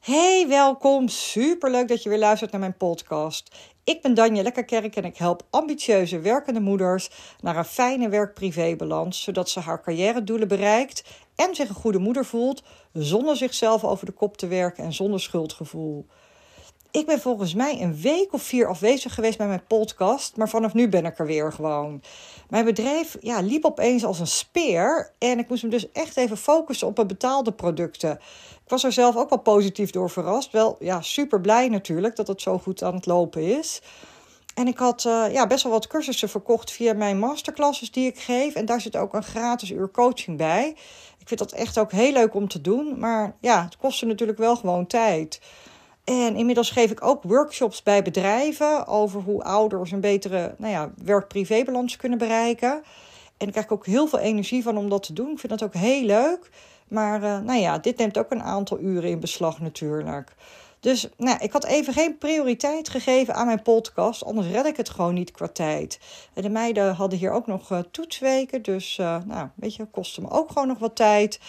Hey, welkom. Superleuk dat je weer luistert naar mijn podcast. Ik ben Danje Lekkerkerk en ik help ambitieuze werkende moeders naar een fijne werk-privé-balans, zodat ze haar carrière-doelen bereikt en zich een goede moeder voelt, zonder zichzelf over de kop te werken en zonder schuldgevoel. Ik ben volgens mij een week of vier afwezig geweest met mijn podcast, maar vanaf nu ben ik er weer gewoon. Mijn bedrijf ja, liep opeens als een speer en ik moest me dus echt even focussen op mijn betaalde producten. Ik was er zelf ook wel positief door verrast. Wel ja, super blij natuurlijk dat het zo goed aan het lopen is. En ik had uh, ja, best wel wat cursussen verkocht via mijn masterclasses die ik geef. En daar zit ook een gratis uur coaching bij. Ik vind dat echt ook heel leuk om te doen. Maar ja, het kostte natuurlijk wel gewoon tijd. En inmiddels geef ik ook workshops bij bedrijven over hoe ouders een betere nou ja, werk-privébalans kunnen bereiken. En daar krijg ik ook heel veel energie van om dat te doen. Ik vind dat ook heel leuk. Maar uh, nou ja, dit neemt ook een aantal uren in beslag natuurlijk. Dus nou, ik had even geen prioriteit gegeven aan mijn podcast, anders red ik het gewoon niet qua tijd. De meiden hadden hier ook nog uh, toetsweken, dus uh, nou, weet je, kostte me ook gewoon nog wat tijd.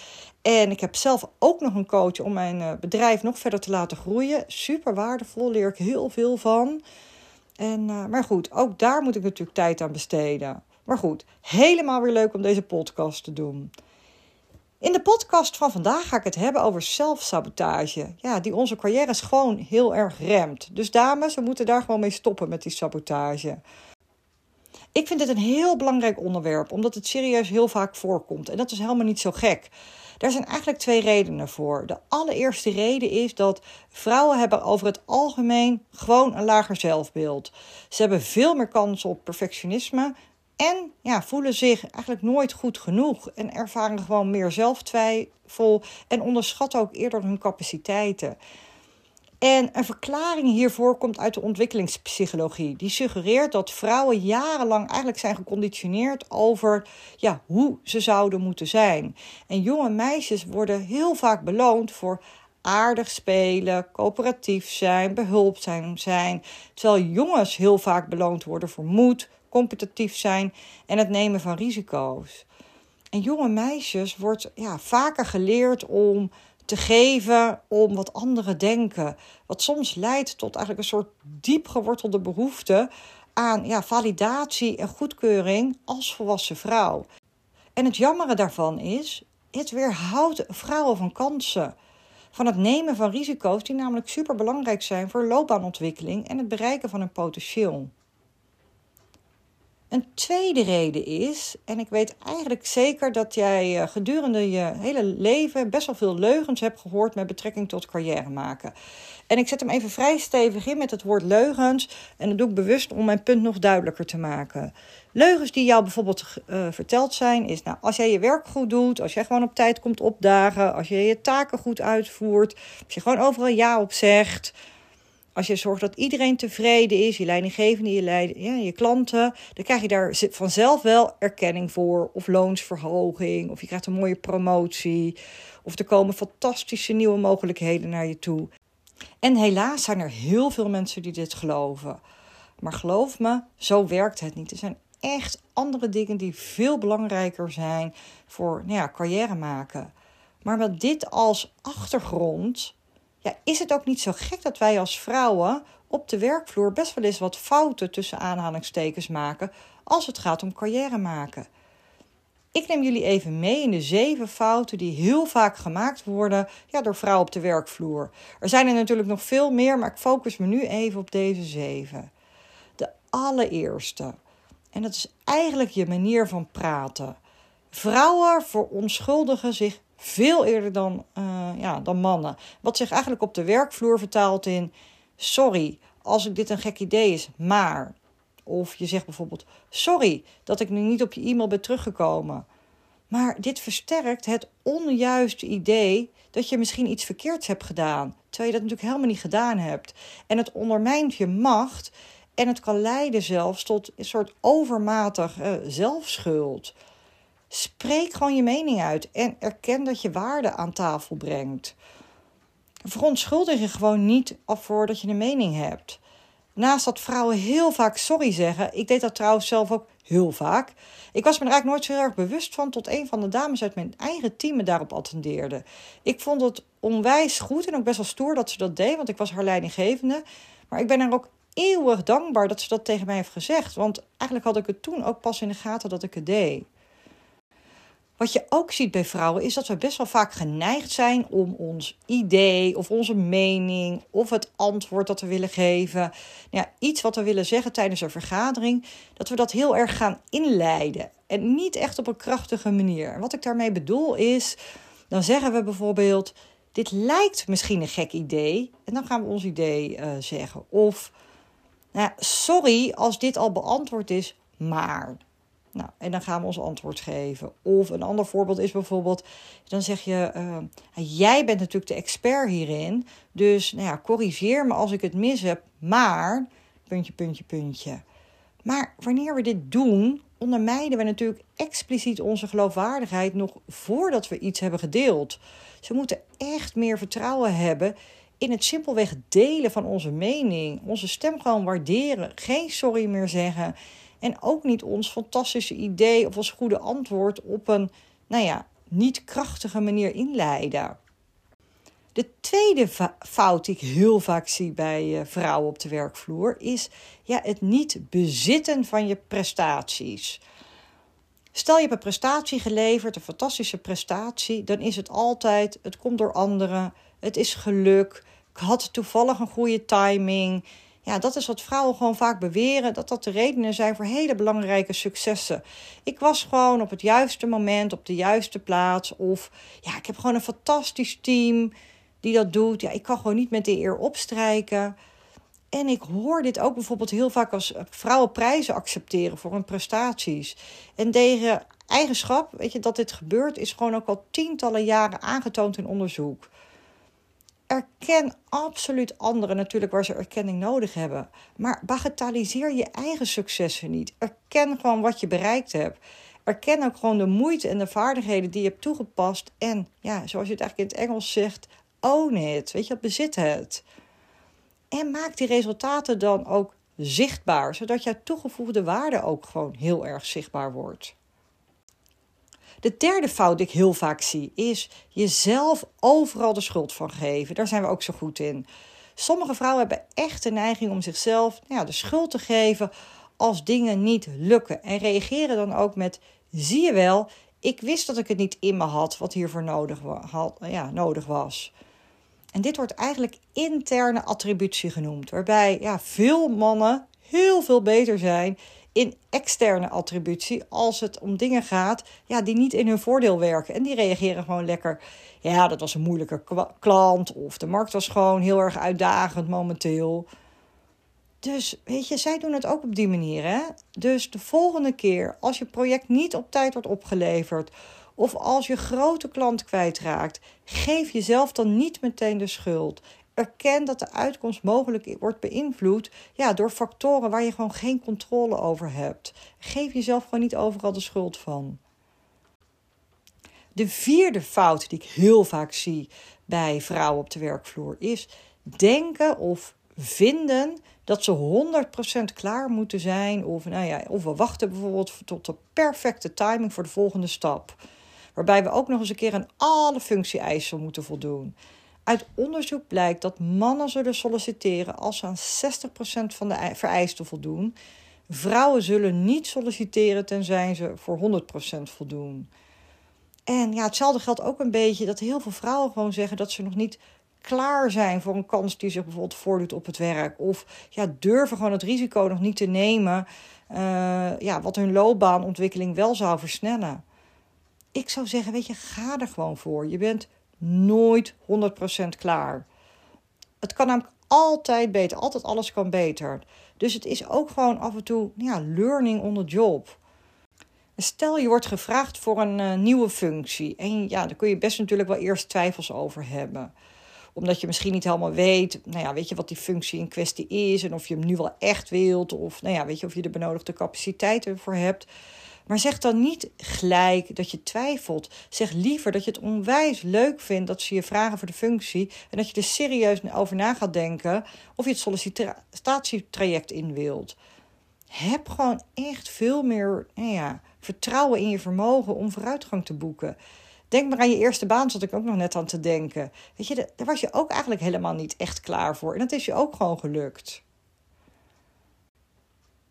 En ik heb zelf ook nog een coach om mijn uh, bedrijf nog verder te laten groeien. Super waardevol, leer ik heel veel van. En, maar goed, ook daar moet ik natuurlijk tijd aan besteden. Maar goed, helemaal weer leuk om deze podcast te doen. In de podcast van vandaag ga ik het hebben over zelfsabotage. Ja, die onze carrières gewoon heel erg remt. Dus dames, we moeten daar gewoon mee stoppen met die sabotage. Ik vind dit een heel belangrijk onderwerp, omdat het serieus heel vaak voorkomt. En dat is helemaal niet zo gek. Daar zijn eigenlijk twee redenen voor. De allereerste reden is dat vrouwen hebben over het algemeen gewoon een lager zelfbeeld. Ze hebben veel meer kans op perfectionisme en ja, voelen zich eigenlijk nooit goed genoeg en ervaren gewoon meer zelftwijfel en onderschatten ook eerder hun capaciteiten. En een verklaring hiervoor komt uit de ontwikkelingspsychologie. Die suggereert dat vrouwen jarenlang eigenlijk zijn geconditioneerd over ja, hoe ze zouden moeten zijn. En jonge meisjes worden heel vaak beloond voor aardig spelen, coöperatief zijn, behulpzaam zijn. Terwijl jongens heel vaak beloond worden voor moed, competitief zijn en het nemen van risico's. En jonge meisjes wordt ja, vaker geleerd om te geven om wat anderen denken. Wat soms leidt tot eigenlijk een soort diep gewortelde behoefte aan ja, validatie en goedkeuring als volwassen vrouw. En het jammere daarvan is, het weerhoudt vrouwen van kansen. Van het nemen van risico's die namelijk super belangrijk zijn voor loopbaanontwikkeling en het bereiken van hun potentieel. Een tweede reden is, en ik weet eigenlijk zeker dat jij eh, gedurende je hele leven best wel veel leugens hebt gehoord met betrekking tot carrière maken. En ik zet hem even vrij stevig in met het woord leugens. En dat doe ik bewust om mijn punt nog duidelijker te maken. Leugens die jou bijvoorbeeld uh, verteld zijn, is nou, als jij je werk goed doet, als jij gewoon op tijd komt opdagen, als je je taken goed uitvoert, als je gewoon overal ja op zegt. Als je zorgt dat iedereen tevreden is, je leidinggevende, je, leid, ja, je klanten, dan krijg je daar vanzelf wel erkenning voor. Of loonsverhoging, of je krijgt een mooie promotie. Of er komen fantastische nieuwe mogelijkheden naar je toe. En helaas zijn er heel veel mensen die dit geloven. Maar geloof me, zo werkt het niet. Er zijn echt andere dingen die veel belangrijker zijn voor nou ja, carrière maken. Maar met dit als achtergrond ja, is het ook niet zo gek dat wij als vrouwen op de werkvloer best wel eens wat fouten tussen aanhalingstekens maken als het gaat om carrière maken. Ik neem jullie even mee in de zeven fouten die heel vaak gemaakt worden ja, door vrouwen op de werkvloer. Er zijn er natuurlijk nog veel meer, maar ik focus me nu even op deze zeven. De allereerste, en dat is eigenlijk je manier van praten. Vrouwen verontschuldigen zich veel eerder dan, uh, ja, dan mannen. Wat zich eigenlijk op de werkvloer vertaalt in: sorry als ik dit een gek idee is, maar. Of je zegt bijvoorbeeld: sorry dat ik nu niet op je e-mail ben teruggekomen. Maar dit versterkt het onjuiste idee dat je misschien iets verkeerds hebt gedaan, terwijl je dat natuurlijk helemaal niet gedaan hebt. En het ondermijnt je macht en het kan leiden zelfs tot een soort overmatig uh, zelfschuld. Spreek gewoon je mening uit en erken dat je waarde aan tafel brengt. Verontschuldig je gewoon niet af voordat je een mening hebt. Naast dat vrouwen heel vaak sorry zeggen, ik deed dat trouwens zelf ook heel vaak. Ik was me er eigenlijk nooit zo erg bewust van, tot een van de dames uit mijn eigen team me daarop attendeerde. Ik vond het onwijs goed en ook best wel stoer dat ze dat deed, want ik was haar leidinggevende. Maar ik ben haar ook eeuwig dankbaar dat ze dat tegen mij heeft gezegd. Want eigenlijk had ik het toen ook pas in de gaten dat ik het deed. Wat je ook ziet bij vrouwen is dat we best wel vaak geneigd zijn om ons idee of onze mening of het antwoord dat we willen geven, nou ja, iets wat we willen zeggen tijdens een vergadering, dat we dat heel erg gaan inleiden en niet echt op een krachtige manier. Wat ik daarmee bedoel is, dan zeggen we bijvoorbeeld: dit lijkt misschien een gek idee en dan gaan we ons idee uh, zeggen. Of nou, sorry als dit al beantwoord is, maar. Nou, en dan gaan we ons antwoord geven. Of een ander voorbeeld is bijvoorbeeld, dan zeg je, uh, jij bent natuurlijk de expert hierin, dus nou ja, corrigeer me als ik het mis heb, maar, puntje, puntje, puntje. Maar wanneer we dit doen, ondermijnen we natuurlijk expliciet onze geloofwaardigheid nog voordat we iets hebben gedeeld. Ze moeten echt meer vertrouwen hebben in het simpelweg delen van onze mening, onze stem gewoon waarderen, geen sorry meer zeggen en ook niet ons fantastische idee of ons goede antwoord op een, nou ja, niet krachtige manier inleiden. De tweede fout die ik heel vaak zie bij eh, vrouwen op de werkvloer is ja, het niet bezitten van je prestaties. Stel je hebt een prestatie geleverd, een fantastische prestatie, dan is het altijd: het komt door anderen, het is geluk, ik had toevallig een goede timing. Ja, dat is wat vrouwen gewoon vaak beweren, dat dat de redenen zijn voor hele belangrijke successen. Ik was gewoon op het juiste moment, op de juiste plaats. Of ja, ik heb gewoon een fantastisch team die dat doet. Ja, ik kan gewoon niet met de eer opstrijken. En ik hoor dit ook bijvoorbeeld heel vaak als vrouwen prijzen accepteren voor hun prestaties. En deze eigenschap, weet je, dat dit gebeurt, is gewoon ook al tientallen jaren aangetoond in onderzoek erken absoluut anderen natuurlijk waar ze erkenning nodig hebben. Maar bagatelliseer je eigen successen niet. Erken gewoon wat je bereikt hebt. Erken ook gewoon de moeite en de vaardigheden die je hebt toegepast. En ja, zoals je het eigenlijk in het Engels zegt, own it. Weet je, bezit het. En maak die resultaten dan ook zichtbaar, zodat jouw toegevoegde waarde ook gewoon heel erg zichtbaar wordt. De derde fout die ik heel vaak zie is jezelf overal de schuld van geven. Daar zijn we ook zo goed in. Sommige vrouwen hebben echt de neiging om zichzelf nou ja, de schuld te geven als dingen niet lukken. En reageren dan ook met: zie je wel, ik wist dat ik het niet in me had wat hiervoor nodig, nodig was. En dit wordt eigenlijk interne attributie genoemd, waarbij ja, veel mannen heel veel beter zijn in externe attributie als het om dingen gaat ja, die niet in hun voordeel werken. En die reageren gewoon lekker. Ja, dat was een moeilijke klant. Of de markt was gewoon heel erg uitdagend momenteel. Dus weet je, zij doen het ook op die manier. Hè? Dus de volgende keer, als je project niet op tijd wordt opgeleverd. Of als je grote klant kwijtraakt, geef jezelf dan niet meteen de schuld. Erken dat de uitkomst mogelijk wordt beïnvloed ja, door factoren waar je gewoon geen controle over hebt. Geef jezelf gewoon niet overal de schuld van. De vierde fout die ik heel vaak zie bij vrouwen op de werkvloer is denken of vinden dat ze 100% klaar moeten zijn. Of, nou ja, of we wachten bijvoorbeeld tot de perfecte timing voor de volgende stap. Waarbij we ook nog eens een keer aan alle functie-eisen moeten voldoen. Uit onderzoek blijkt dat mannen zullen solliciteren als ze aan 60% van de vereisten voldoen. Vrouwen zullen niet solliciteren tenzij ze voor 100% voldoen. En ja, hetzelfde geldt ook een beetje dat heel veel vrouwen gewoon zeggen dat ze nog niet klaar zijn voor een kans die zich bijvoorbeeld voordoet op het werk. Of ja, durven gewoon het risico nog niet te nemen, uh, ja, wat hun loopbaanontwikkeling wel zou versnellen. Ik zou zeggen, weet je, ga er gewoon voor. Je bent nooit 100% klaar. Het kan namelijk altijd beter, altijd alles kan beter. Dus het is ook gewoon af en toe ja, learning on the job. Stel je wordt gevraagd voor een uh, nieuwe functie. En ja, daar kun je best natuurlijk wel eerst twijfels over hebben. Omdat je misschien niet helemaal weet, nou ja, weet je wat die functie in kwestie is. En of je hem nu wel echt wilt. Of nou ja, weet je of je de benodigde capaciteiten voor hebt. Maar zeg dan niet gelijk dat je twijfelt. Zeg liever dat je het onwijs leuk vindt dat ze je vragen voor de functie. En dat je er serieus over na gaat denken of je het sollicitatietraject in wilt. heb gewoon echt veel meer nou ja, vertrouwen in je vermogen om vooruitgang te boeken. Denk maar aan je eerste baan, zat ik ook nog net aan te denken. Weet je, daar was je ook eigenlijk helemaal niet echt klaar voor. En dat is je ook gewoon gelukt.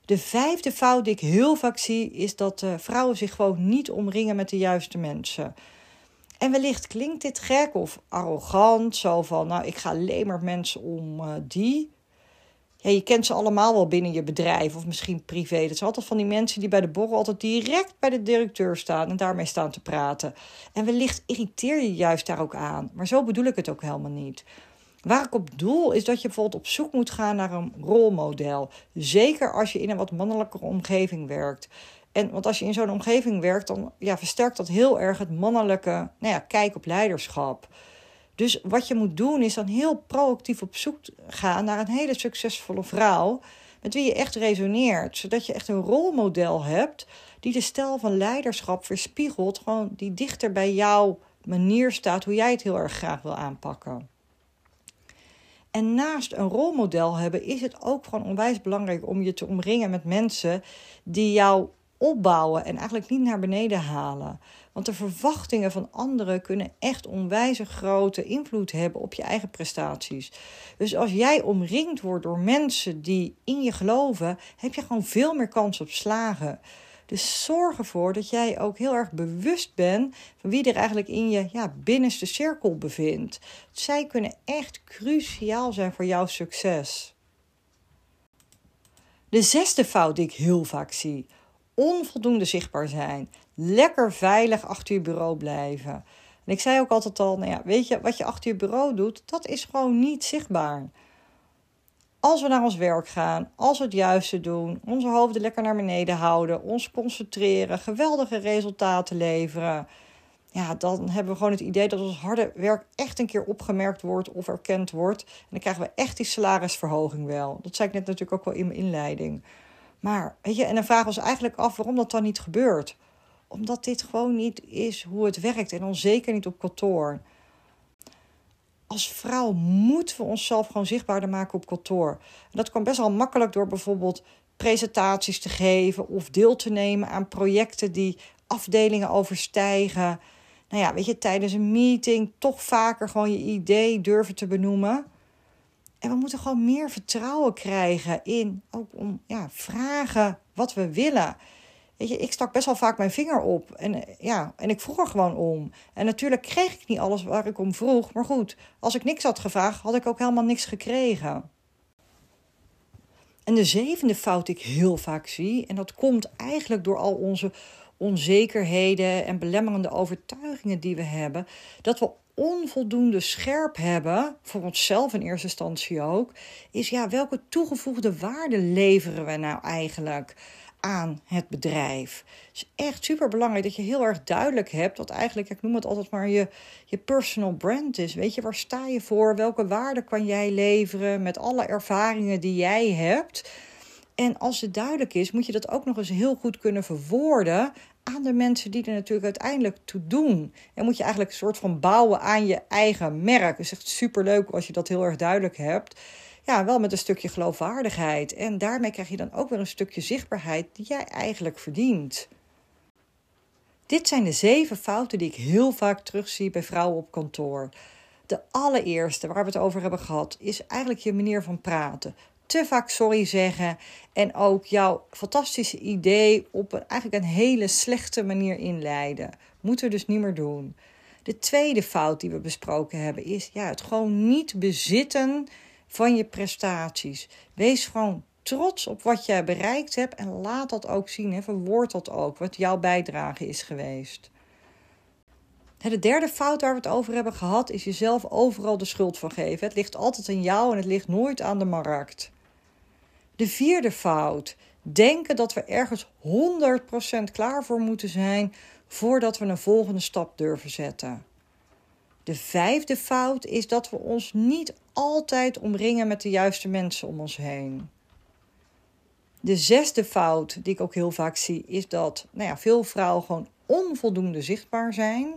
De vijfde fout die ik heel vaak zie, is dat uh, vrouwen zich gewoon niet omringen met de juiste mensen. En wellicht klinkt dit gek of arrogant, zo van, nou, ik ga alleen maar mensen om uh, die. Ja, je kent ze allemaal wel binnen je bedrijf of misschien privé. Dat zijn altijd van die mensen die bij de borrel altijd direct bij de directeur staan en daarmee staan te praten. En wellicht irriteer je juist daar ook aan. Maar zo bedoel ik het ook helemaal niet. Waar ik op doel is dat je bijvoorbeeld op zoek moet gaan naar een rolmodel. Zeker als je in een wat mannelijke omgeving werkt. En want als je in zo'n omgeving werkt, dan ja, versterkt dat heel erg het mannelijke nou ja, kijk op leiderschap. Dus wat je moet doen is dan heel proactief op zoek gaan naar een hele succesvolle vrouw met wie je echt resoneert, zodat je echt een rolmodel hebt die de stijl van leiderschap weerspiegelt, gewoon die dichter bij jouw manier staat, hoe jij het heel erg graag wil aanpakken. En naast een rolmodel hebben is het ook gewoon onwijs belangrijk om je te omringen met mensen die jou opbouwen en eigenlijk niet naar beneden halen. Want de verwachtingen van anderen kunnen echt onwijs grote invloed hebben op je eigen prestaties. Dus als jij omringd wordt door mensen die in je geloven, heb je gewoon veel meer kans op slagen. Dus zorg ervoor dat jij ook heel erg bewust bent van wie er eigenlijk in je ja, binnenste cirkel bevindt. Zij kunnen echt cruciaal zijn voor jouw succes. De zesde fout die ik heel vaak zie: onvoldoende zichtbaar zijn. Lekker veilig achter je bureau blijven. En ik zei ook altijd al: nou ja, weet je, wat je achter je bureau doet, dat is gewoon niet zichtbaar. Als we naar ons werk gaan, als we het juiste doen, onze hoofden lekker naar beneden houden, ons concentreren, geweldige resultaten leveren, ja, dan hebben we gewoon het idee dat ons harde werk echt een keer opgemerkt wordt of erkend wordt. En dan krijgen we echt die salarisverhoging wel. Dat zei ik net natuurlijk ook wel in mijn inleiding. Maar weet je, en dan vragen we ons eigenlijk af waarom dat dan niet gebeurt. Omdat dit gewoon niet is hoe het werkt en dan zeker niet op kantoor als vrouw moeten we onszelf gewoon zichtbaarder maken op kantoor. Dat kan best wel makkelijk door bijvoorbeeld presentaties te geven of deel te nemen aan projecten die afdelingen overstijgen. Nou ja, weet je, tijdens een meeting toch vaker gewoon je idee durven te benoemen. En we moeten gewoon meer vertrouwen krijgen in ook om ja, vragen wat we willen. Ik stak best wel vaak mijn vinger op. En, eh, ja, en ik vroeg er gewoon om. En natuurlijk kreeg ik niet alles waar ik om vroeg. Maar goed, als ik niks had gevraagd, had ik ook helemaal niks gekregen. En de zevende fout die ik heel vaak zie, en dat komt eigenlijk door al onze onzekerheden en belemmerende overtuigingen die we hebben, dat we onvoldoende scherp hebben, voor onszelf in eerste instantie ook, is ja, welke toegevoegde waarde leveren we nou eigenlijk? Aan het bedrijf. Het is echt super belangrijk dat je heel erg duidelijk hebt wat eigenlijk, ik noem het altijd maar, je, je personal brand is. Weet je, waar sta je voor? Welke waarde kan jij leveren met alle ervaringen die jij hebt? En als het duidelijk is, moet je dat ook nog eens heel goed kunnen verwoorden aan de mensen die er natuurlijk uiteindelijk toe doen. En moet je eigenlijk een soort van bouwen aan je eigen merk. Het is echt super leuk als je dat heel erg duidelijk hebt ja, wel met een stukje geloofwaardigheid. En daarmee krijg je dan ook weer een stukje zichtbaarheid die jij eigenlijk verdient. Dit zijn de zeven fouten die ik heel vaak terugzie bij vrouwen op kantoor. De allereerste waar we het over hebben gehad is eigenlijk je manier van praten. Te vaak sorry zeggen en ook jouw fantastische idee op eigenlijk een hele slechte manier inleiden. Moeten we dus niet meer doen. De tweede fout die we besproken hebben is ja, het gewoon niet bezitten van je prestaties. Wees gewoon trots op wat jij bereikt hebt en laat dat ook zien. Hè. Verwoord dat ook, wat jouw bijdrage is geweest. De derde fout waar we het over hebben gehad, is jezelf overal de schuld van geven. Het ligt altijd aan jou en het ligt nooit aan de markt. De vierde fout, denken dat we ergens 100% klaar voor moeten zijn voordat we een volgende stap durven zetten. De vijfde fout is dat we ons niet altijd omringen met de juiste mensen om ons heen. De zesde fout die ik ook heel vaak zie is dat nou ja, veel vrouwen gewoon onvoldoende zichtbaar zijn.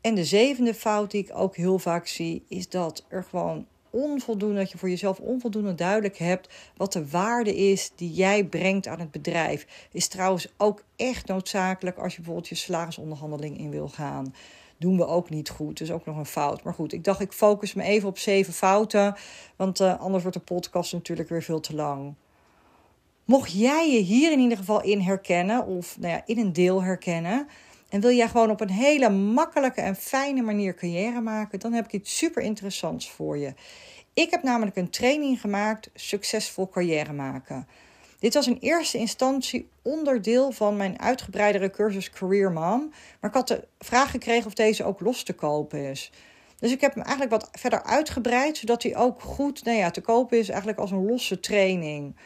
En de zevende fout die ik ook heel vaak zie is dat er gewoon onvoldoende, dat je voor jezelf onvoldoende duidelijk hebt wat de waarde is die jij brengt aan het bedrijf. Is trouwens ook echt noodzakelijk als je bijvoorbeeld je salarisonderhandeling in wil gaan. Doen we ook niet goed. Dus ook nog een fout. Maar goed, ik dacht ik focus me even op zeven fouten. Want uh, anders wordt de podcast natuurlijk weer veel te lang. Mocht jij je hier in ieder geval in herkennen, of nou ja, in een deel herkennen, en wil jij gewoon op een hele makkelijke en fijne manier carrière maken, dan heb ik iets super interessants voor je. Ik heb namelijk een training gemaakt, Succesvol Carrière Maken. Dit was in eerste instantie onderdeel van mijn uitgebreidere cursus Career Mom. Maar ik had de vraag gekregen of deze ook los te kopen is. Dus ik heb hem eigenlijk wat verder uitgebreid, zodat hij ook goed nou ja, te kopen is, eigenlijk als een losse training.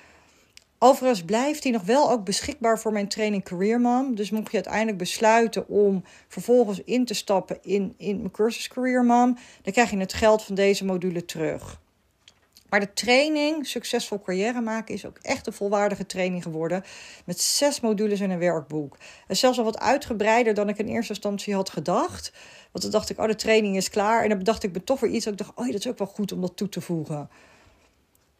Overigens blijft hij nog wel ook beschikbaar voor mijn training Career Mom. Dus mocht je uiteindelijk besluiten om vervolgens in te stappen in, in mijn cursus Career Mom, dan krijg je het geld van deze module terug. Maar de training Succesvol Carrière maken is ook echt een volwaardige training geworden. Met zes modules en een werkboek. En zelfs al wat uitgebreider dan ik in eerste instantie had gedacht. Want toen dacht ik, oh, de training is klaar. En dan bedacht ik me toch weer iets. Dat ik dacht, oh, dat is ook wel goed om dat toe te voegen.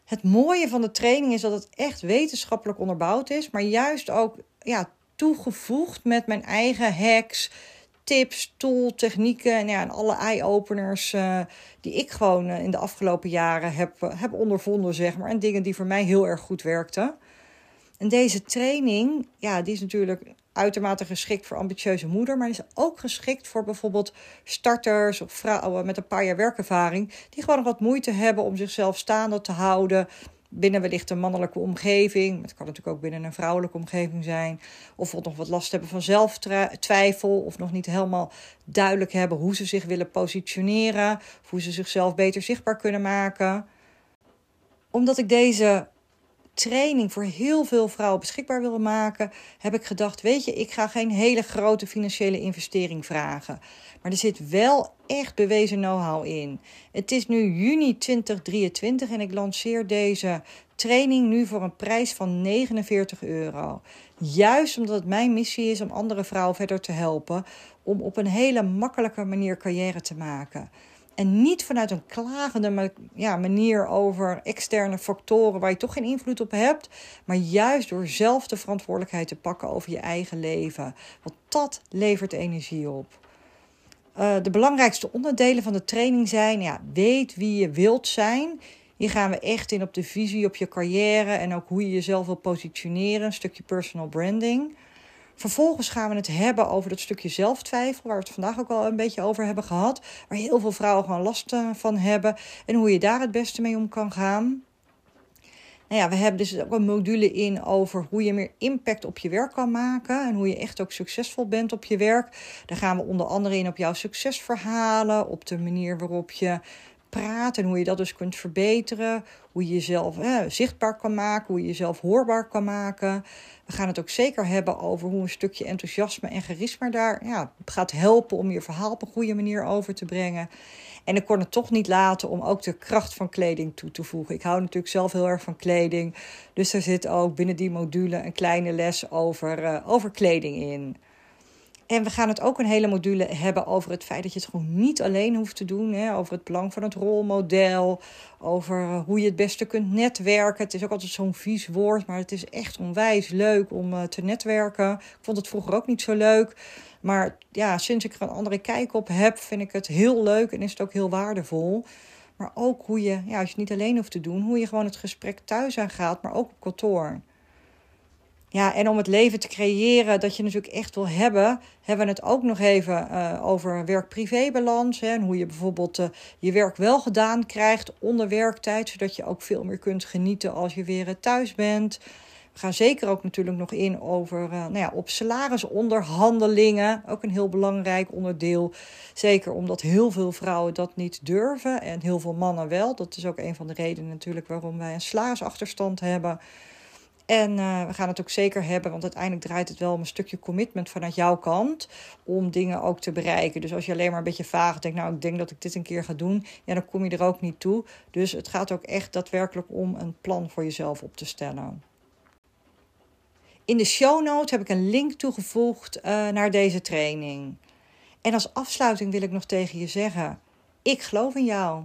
Het mooie van de training is dat het echt wetenschappelijk onderbouwd is, maar juist ook ja, toegevoegd met mijn eigen hacks, tips, tools, technieken en, ja, en alle eye-openers uh, die ik gewoon uh, in de afgelopen jaren heb, uh, heb ondervonden, zeg maar. En dingen die voor mij heel erg goed werkten. En deze training, ja, die is natuurlijk uitermate geschikt voor ambitieuze moeder, maar is ook geschikt voor bijvoorbeeld starters of vrouwen met een paar jaar werkervaring, die gewoon nog wat moeite hebben om zichzelf staande te houden binnen wellicht een mannelijke omgeving. Het kan natuurlijk ook binnen een vrouwelijke omgeving zijn. Of bijvoorbeeld nog wat last hebben van zelftwijfel. Of nog niet helemaal duidelijk hebben hoe ze zich willen positioneren. Hoe ze zichzelf beter zichtbaar kunnen maken. Omdat ik deze training voor heel veel vrouwen beschikbaar willen maken, heb ik gedacht: weet je, ik ga geen hele grote financiële investering vragen. Maar er zit wel echt bewezen know-how in. Het is nu juni 2023 en ik lanceer deze training nu voor een prijs van 49 euro. Juist omdat het mijn missie is om andere vrouwen verder te helpen om op een hele makkelijke manier carrière te maken. En niet vanuit een klagende manier over externe factoren waar je toch geen invloed op hebt. Maar juist door zelf de verantwoordelijkheid te pakken over je eigen leven. Want dat levert energie op. Uh, de belangrijkste onderdelen van de training zijn: ja, weet wie je wilt zijn. Hier gaan we echt in op de visie op je carrière en ook hoe je jezelf wil positioneren. Een stukje personal branding. Vervolgens gaan we het hebben over dat stukje zelftwijfel, waar we het vandaag ook al een beetje over hebben gehad. Waar heel veel vrouwen gewoon last eh, van hebben. En hoe je daar het beste mee om kan gaan. Nou ja, we hebben dus ook een module in over hoe je meer impact op je werk kan maken. En hoe je echt ook succesvol bent op je werk. Daar gaan we onder andere in op jouw succesverhalen. Op de manier waarop je praat en hoe je dat dus kunt verbeteren. Hoe je jezelf zichtbaar kan maken, hoe je jezelf hoorbaar kan maken. We gaan het ook zeker hebben over hoe een stukje enthousiasme en charisma daar ja, gaat helpen om je verhaal op een goede manier over te brengen. En ik kon het toch niet laten om ook de kracht van kleding toe te voegen. Ik hou natuurlijk zelf heel erg van kleding. Dus er zit ook binnen die module een kleine les over, uh, over kleding in. En we gaan het ook een hele module hebben over het feit dat je het gewoon niet alleen hoeft te doen. Hè? Over het belang van het rolmodel. Over eh, hoe je het beste kunt netwerken. Het is ook altijd zo'n vies woord, maar het is echt onwijs leuk om uh, te netwerken. Ik vond het vroeger ook niet zo leuk. Maar ja, sinds ik er een andere kijk op heb, vind ik het heel leuk en is het ook heel waardevol. Maar ook hoe je, ja, als je het niet alleen hoeft te doen, hoe je gewoon het gesprek thuis aangaat, maar ook op kantoor. Ja, en om het leven te creëren dat je natuurlijk echt wil hebben, hebben we het ook nog even uh, over werk-privé-balans. En hoe je bijvoorbeeld uh, je werk wel gedaan krijgt onder werktijd, zodat je ook veel meer kunt genieten als je weer thuis bent. We gaan zeker ook natuurlijk nog in over nou ja, op salarisonderhandelingen. Ook een heel belangrijk onderdeel. Zeker omdat heel veel vrouwen dat niet durven en heel veel mannen wel. Dat is ook een van de redenen natuurlijk waarom wij een salarisachterstand hebben. En uh, we gaan het ook zeker hebben, want uiteindelijk draait het wel om een stukje commitment vanuit jouw kant om dingen ook te bereiken. Dus als je alleen maar een beetje vaag denkt, nou ik denk dat ik dit een keer ga doen, ja, dan kom je er ook niet toe. Dus het gaat ook echt daadwerkelijk om een plan voor jezelf op te stellen. In de show notes heb ik een link toegevoegd uh, naar deze training. En als afsluiting wil ik nog tegen je zeggen: ik geloof in jou.